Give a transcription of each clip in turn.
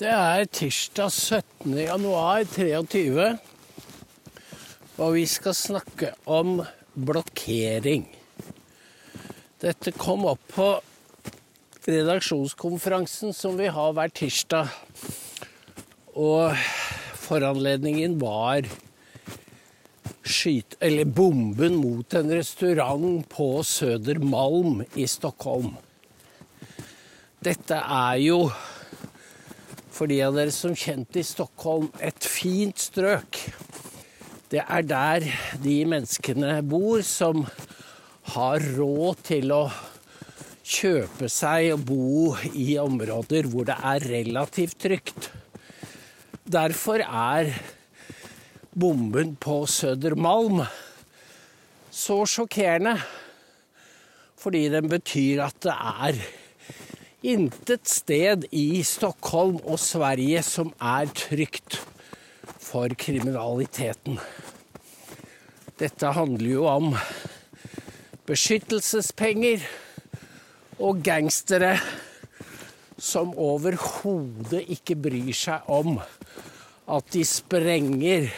Det er tirsdag 17. januar 23, og vi skal snakke om blokkering. Dette kom opp på redaksjonskonferansen som vi har hver tirsdag. Og foranledningen var skyt, eller bomben mot en restaurant på Södermalm i Stockholm. Dette er jo, for de av dere som kjente i Stockholm, et fint strøk. Det er der de menneskene bor som har råd til å kjøpe seg og bo i områder hvor det er relativt trygt. Derfor er bomben på Södermalm så sjokkerende. Fordi den betyr at det er intet sted i Stockholm og Sverige som er trygt for kriminaliteten. Dette handler jo om beskyttelsespenger og gangstere som overhodet ikke bryr seg om at de sprenger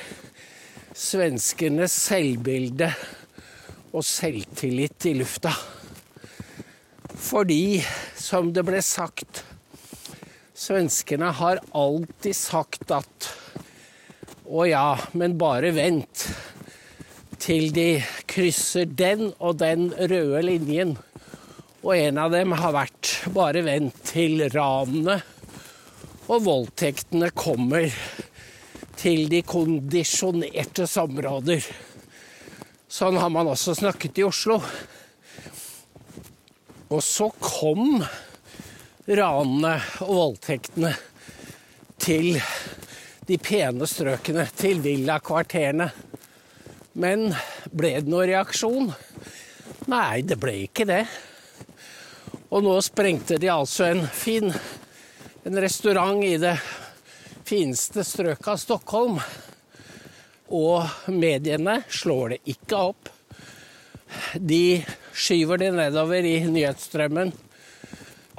svenskenes selvbilde og selvtillit i lufta. Fordi, som det ble sagt, svenskene har alltid sagt at å ja, men bare vent til de krysser den og den røde linjen. Og en av dem har vært bare vent til ranene og voldtektene kommer til de kondisjonerte områder. Sånn har man også snakket i Oslo. Og så kom ranene og voldtektene til de pene strøkene, til villakvarterene. Men ble det noen reaksjon? Nei, det ble ikke det. Og nå sprengte de altså en fin en restaurant i det fineste strøket av Stockholm. Og mediene slår det ikke opp. De skyver de nedover i nyhetsstrømmen.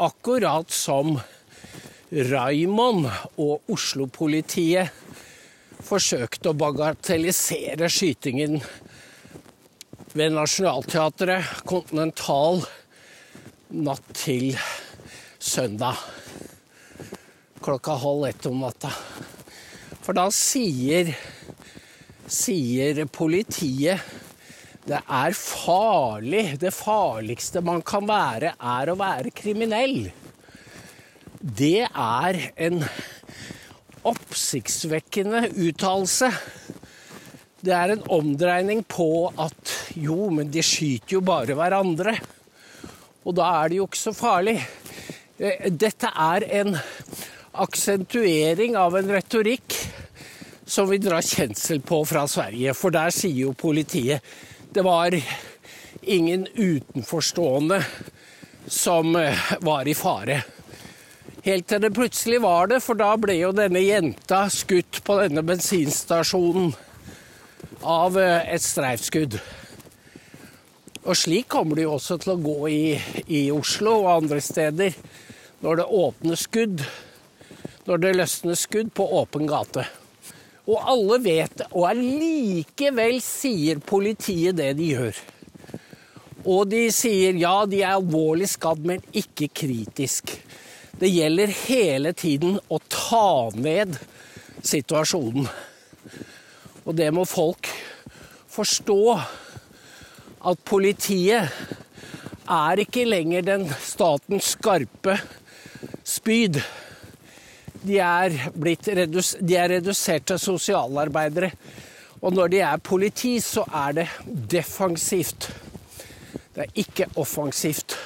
Akkurat som Raymond og Oslo-politiet forsøkte å bagatellisere skytingen ved Nationaltheatret Continental natt til søndag klokka halv ett om natta. For da sier, sier politiet det er farlig. Det farligste man kan være, er å være kriminell. Det er en oppsiktsvekkende uttalelse. Det er en omdreining på at jo, men de skyter jo bare hverandre. Og da er det jo ikke så farlig. Eh, dette er en aksentuering av en retorikk som vi drar kjensel på fra Sverige. For der sier jo politiet det var ingen utenforstående som eh, var i fare. Helt til det plutselig var det, for da ble jo denne jenta skutt på denne bensinstasjonen av eh, et streifskudd. Og slik kommer det jo også til å gå i, i Oslo og andre steder når det åpner skudd. Når det løsner skudd på åpen gate. Og alle vet det, og allikevel sier politiet det de gjør. Og de sier ja, de er alvorlig skadd, men ikke kritisk. Det gjelder hele tiden å ta ned situasjonen. Og det må folk forstå. At politiet er ikke lenger den statens skarpe spyd de er, redus, de er redusert til sosialarbeidere. Og når de er politi, så er det defensivt. Det er ikke offensivt.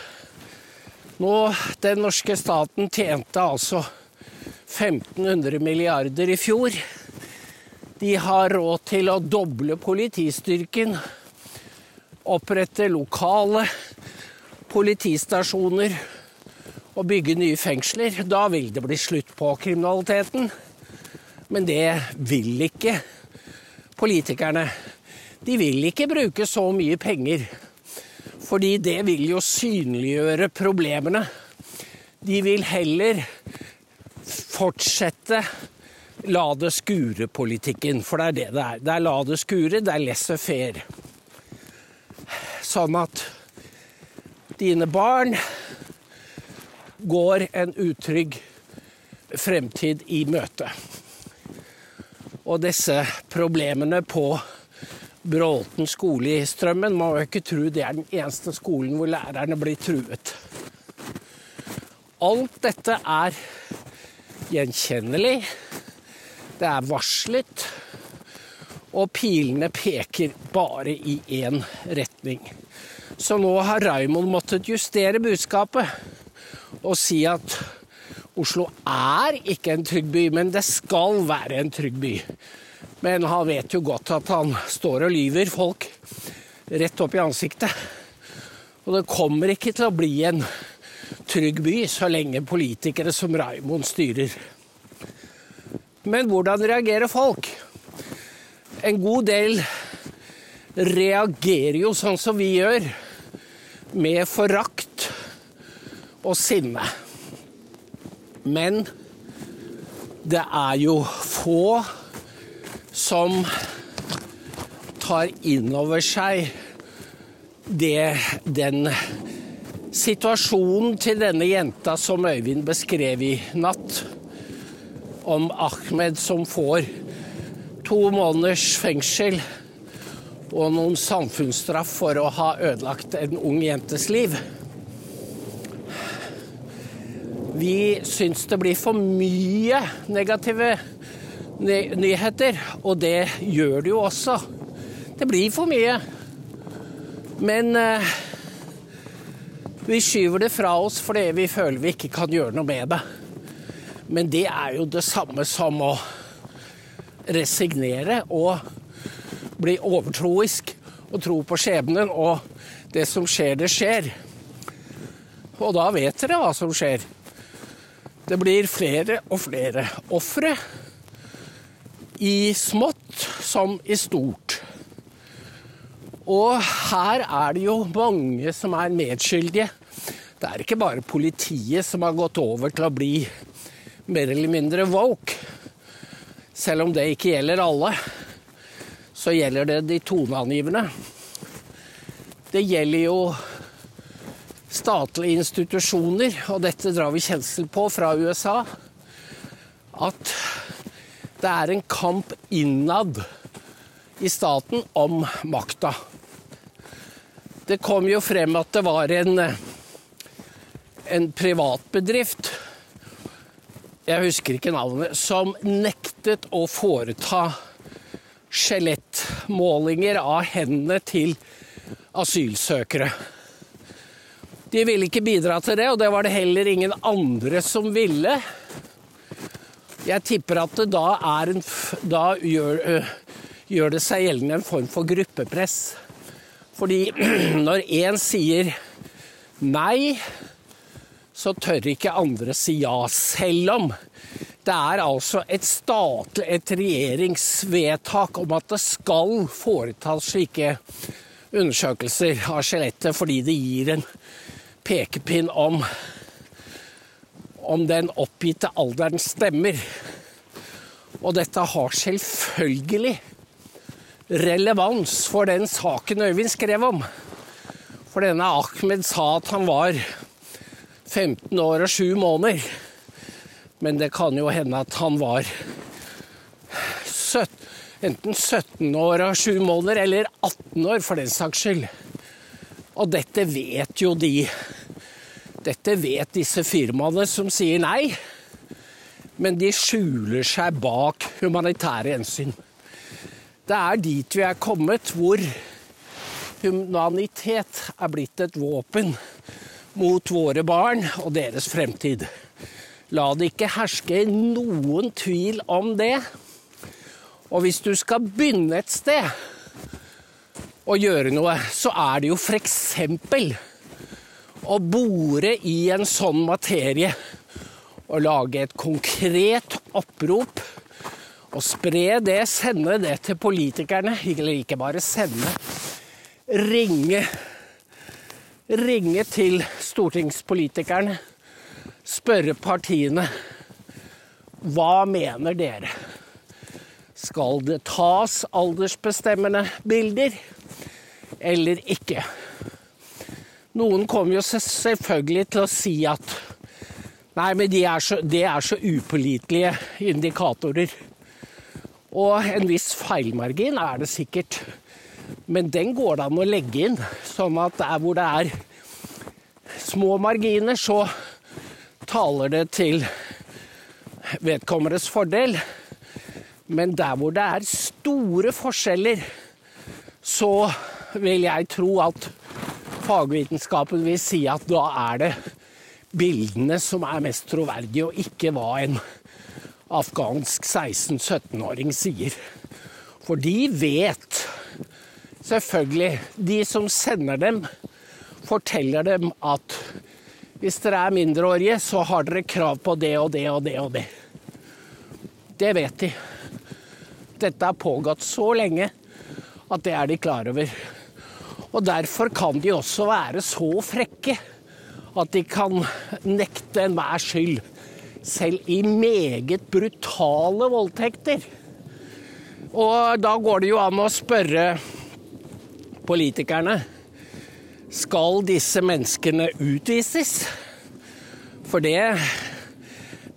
Nå, Den norske staten tjente altså 1500 milliarder i fjor. De har råd til å doble politistyrken, opprette lokale politistasjoner å bygge nye fengsler. Da vil det bli slutt på kriminaliteten. Men det vil ikke politikerne. De vil ikke bruke så mye penger, fordi det vil jo synliggjøre problemene. De vil heller fortsette la det skure-politikken, for det er det det er. Det er la det skure, det er laissez-faire. Sånn at dine barn går en utrygg fremtid i møte. Og disse problemene på Bråten skole i Strømmen må jo ikke tro det er den eneste skolen hvor lærerne blir truet. Alt dette er gjenkjennelig, det er varslet, og pilene peker bare i én retning. Så nå har Raymond måttet justere budskapet og si at Oslo er ikke en trygg by, men det skal være en trygg by. Men han vet jo godt at han står og lyver folk rett opp i ansiktet. Og det kommer ikke til å bli en trygg by så lenge politikere som Raymond styrer. Men hvordan reagerer folk? En god del reagerer jo sånn som vi gjør, med forakt og sinne. Men det er jo få som tar inn over seg det, den situasjonen til denne jenta som Øyvind beskrev i natt, om Ahmed som får to måneders fengsel og noen samfunnsstraff for å ha ødelagt en ung jentes liv. Vi syns det blir for mye negative nyheter, og det gjør det jo også. Det blir for mye. Men eh, vi skyver det fra oss fordi vi føler vi ikke kan gjøre noe med det. Men det er jo det samme som å resignere og bli overtroisk og tro på skjebnen, og det som skjer, det skjer. Og da vet dere hva som skjer. Det blir flere og flere ofre. I smått som i stort. Og her er det jo mange som er medskyldige. Det er ikke bare politiet som har gått over til å bli mer eller mindre woke. Selv om det ikke gjelder alle, så gjelder det de toneangivende. Det gjelder jo statlige institusjoner, og dette drar vi kjensel på fra USA, at det er en kamp innad i staten om makta. Det kom jo frem at det var en, en privatbedrift, jeg husker ikke navnet, som nektet å foreta skjelettmålinger av hendene til asylsøkere. De ville ikke bidra til det, og det var det heller ingen andre som ville. Jeg tipper at det da, en, da gjør, gjør, det seg gjeldende en form for gruppepress. Fordi når én sier nei, så tør ikke andre si ja. Selv om det er altså et statlig, et regjeringsvedtak om at det skal foretas slike undersøkelser av skjelettet fordi det gir en pekepinn om om den oppgitte alderen stemmer. Og dette har selvfølgelig relevans for den saken Øyvind skrev om. For denne Ahmed sa at han var 15 år og 7 måneder. Men det kan jo hende at han var 17, enten 17 år og 7 måneder eller 18 år, for den saks skyld. Og dette vet jo de Dette vet disse firmaene som sier nei. Men de skjuler seg bak humanitære hensyn. Det er dit vi er kommet, hvor humanitet er blitt et våpen mot våre barn og deres fremtid. La det ikke herske noen tvil om det. Og hvis du skal begynne et sted, å gjøre noe, så er det jo f.eks. å bore i en sånn materie og lage et konkret opprop og spre det, sende det til politikerne. Eller ikke bare sende. Ringe. Ringe til stortingspolitikerne. Spørre partiene Hva mener dere? Skal det tas aldersbestemmende bilder eller ikke? Noen kommer jo selvfølgelig til å si at nei, men det er så, det er så upålitelige indikatorer. Og en viss feilmargin er det sikkert. Men den går det an å legge inn, sånn at der hvor det er små marginer, så taler det til vedkommendes fordel. Men der hvor det er store forskjeller, så vil jeg tro at fagvitenskapen vil si at da er det bildene som er mest troverdige, og ikke hva en afghansk 16-17-åring sier. For de vet selvfølgelig De som sender dem, forteller dem at hvis dere er mindreårige, så har dere krav på det og det og det og det. Det vet de. Dette har pågått så lenge at det er de klar over. Og derfor kan de også være så frekke at de kan nekte enhver skyld, selv i meget brutale voldtekter. Og da går det jo an å spørre politikerne skal disse menneskene utvises? For det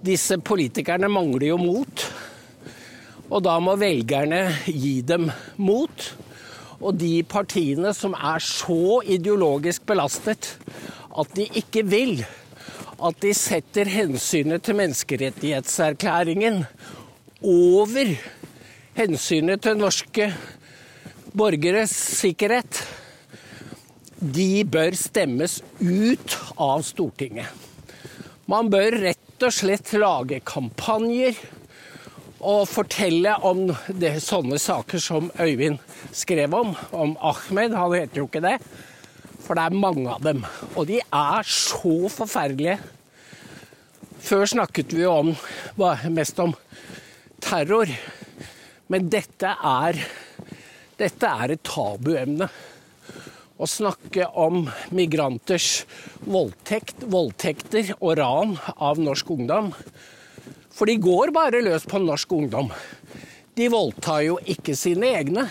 Disse politikerne mangler jo mot. Og da må velgerne gi dem mot. Og de partiene som er så ideologisk belastet at de ikke vil at de setter hensynet til menneskerettighetserklæringen over hensynet til norske borgeres sikkerhet, de bør stemmes ut av Stortinget. Man bør rett og slett lage kampanjer og fortelle om det, sånne saker som Øyvind skrev om, om Ahmed. Han heter jo ikke det, for det er mange av dem. Og de er så forferdelige. Før snakket vi jo om, mest om terror, men dette er, dette er et tabuemne å snakke om migranters voldtekt, voldtekter og ran av norsk ungdom. For de går bare løs på norsk ungdom. De voldtar jo ikke sine egne.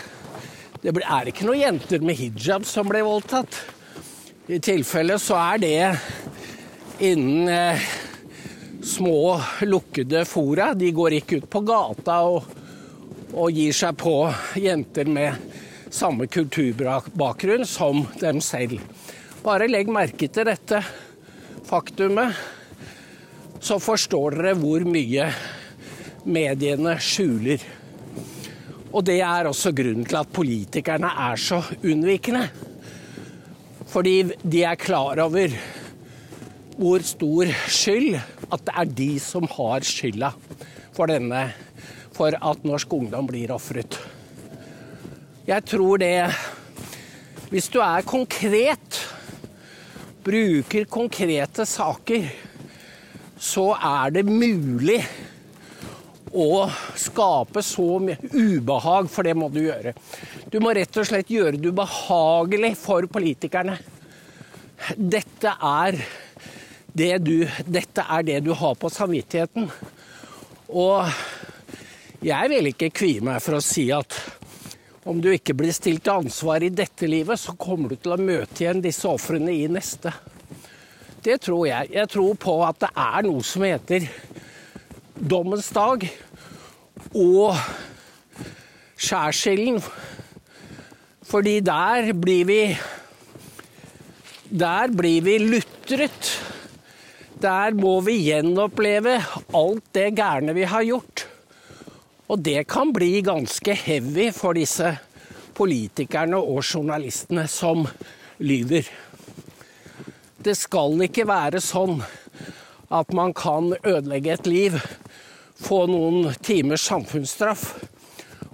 Det er ikke noen jenter med hijab som blir voldtatt. I tilfelle så er det innen eh, små, lukkede fora. De går ikke ut på gata og, og gir seg på jenter med samme kulturbakgrunn som dem selv. Bare legg merke til dette faktumet, så forstår dere hvor mye mediene skjuler. Og det er også grunnen til at politikerne er så unnvikende. Fordi de er klar over hvor stor skyld at det er de som har skylda for denne for at norsk ungdom blir ofret. Jeg tror det Hvis du er konkret, bruker konkrete saker, så er det mulig å skape så mye ubehag, for det må du gjøre. Du må rett og slett gjøre det ubehagelig for politikerne. Dette er det du, dette er det du har på samvittigheten. Og jeg vil ikke kvie meg for å si at om du ikke blir stilt til ansvar i dette livet, så kommer du til å møte igjen disse ofrene i neste. Det tror jeg. Jeg tror på at det er noe som heter dommens dag og skjærsilden. Fordi der blir vi Der blir vi lutret. Der må vi gjenoppleve alt det gærne vi har gjort. Og det kan bli ganske heavy for disse politikerne og journalistene som lyver. Det skal ikke være sånn at man kan ødelegge et liv, få noen timers samfunnsstraff,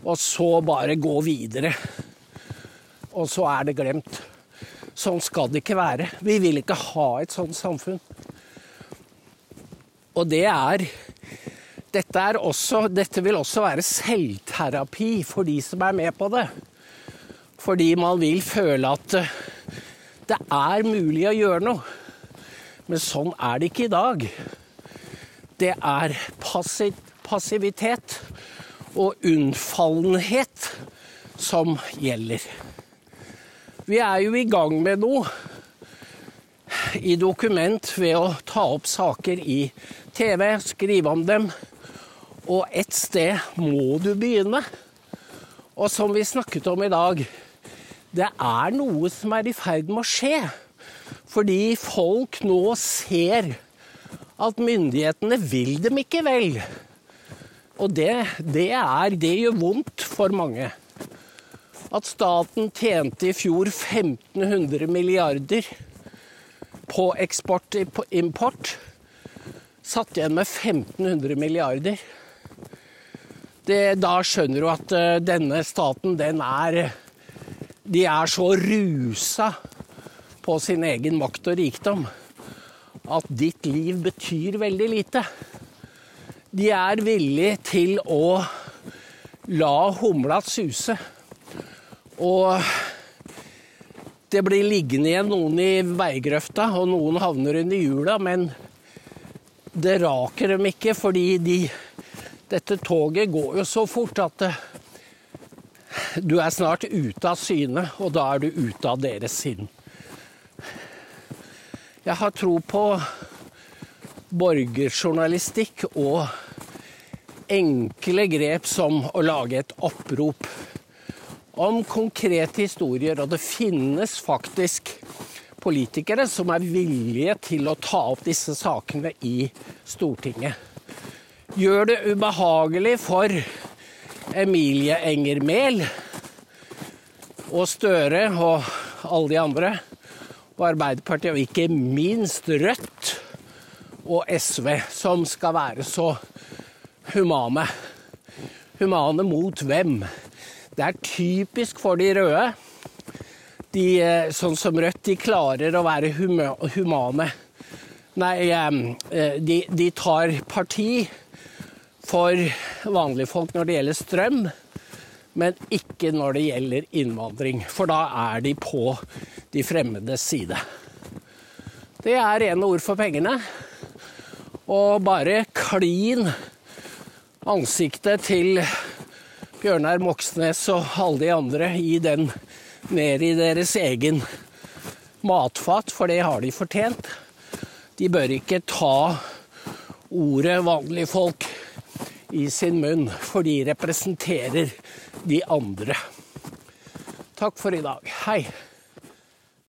og så bare gå videre. Og så er det glemt. Sånn skal det ikke være. Vi vil ikke ha et sånt samfunn. Og det er dette, også, dette vil også være selvterapi for de som er med på det. Fordi man vil føle at det er mulig å gjøre noe. Men sånn er det ikke i dag. Det er passivitet og unnfallenhet som gjelder. Vi er jo i gang med noe i dokument ved å ta opp saker i TV, skrive om dem. Og et sted må du begynne. Og som vi snakket om i dag, det er noe som er i ferd med å skje. Fordi folk nå ser at myndighetene vil dem ikke vel. Og det, det, er, det gjør vondt for mange. At staten tjente i fjor 1500 milliarder på eksport-import. Satt igjen med 1500 milliarder. Det, da skjønner du at uh, denne staten, den er De er så rusa på sin egen makt og rikdom at ditt liv betyr veldig lite. De er villige til å la humla suse. Og det blir liggende igjen noen i veigrøfta, og noen havner under hjula, men det raker dem ikke, fordi de, dette toget går jo så fort at det, du er snart ute av syne, og da er du ute av deres sinn. Jeg har tro på borgerjournalistikk og enkle grep som å lage et opprop om konkrete historier. Og det finnes faktisk politikere som er villige til å ta opp disse sakene i Stortinget. Gjør det ubehagelig for Emilie Enger Mehl og Støre og alle de andre og Arbeiderpartiet, og ikke minst Rødt og SV, som skal være så humane. Humane mot hvem? Det er typisk for de røde. De, eh, sånn som Rødt, de klarer å være humane. Nei, eh, de, de tar parti for vanlige folk når det gjelder strøm men ikke når det gjelder innvandring. For da er de på de fremmedes side. Det er rene ord for pengene. Og bare klin ansiktet til Bjørnar Moxnes og alle de andre i den ned i deres egen matfat, for det har de fortjent. De bør ikke ta ordet vanlige folk i sin munn, for de representerer de andre. Takk for i dag. Hei.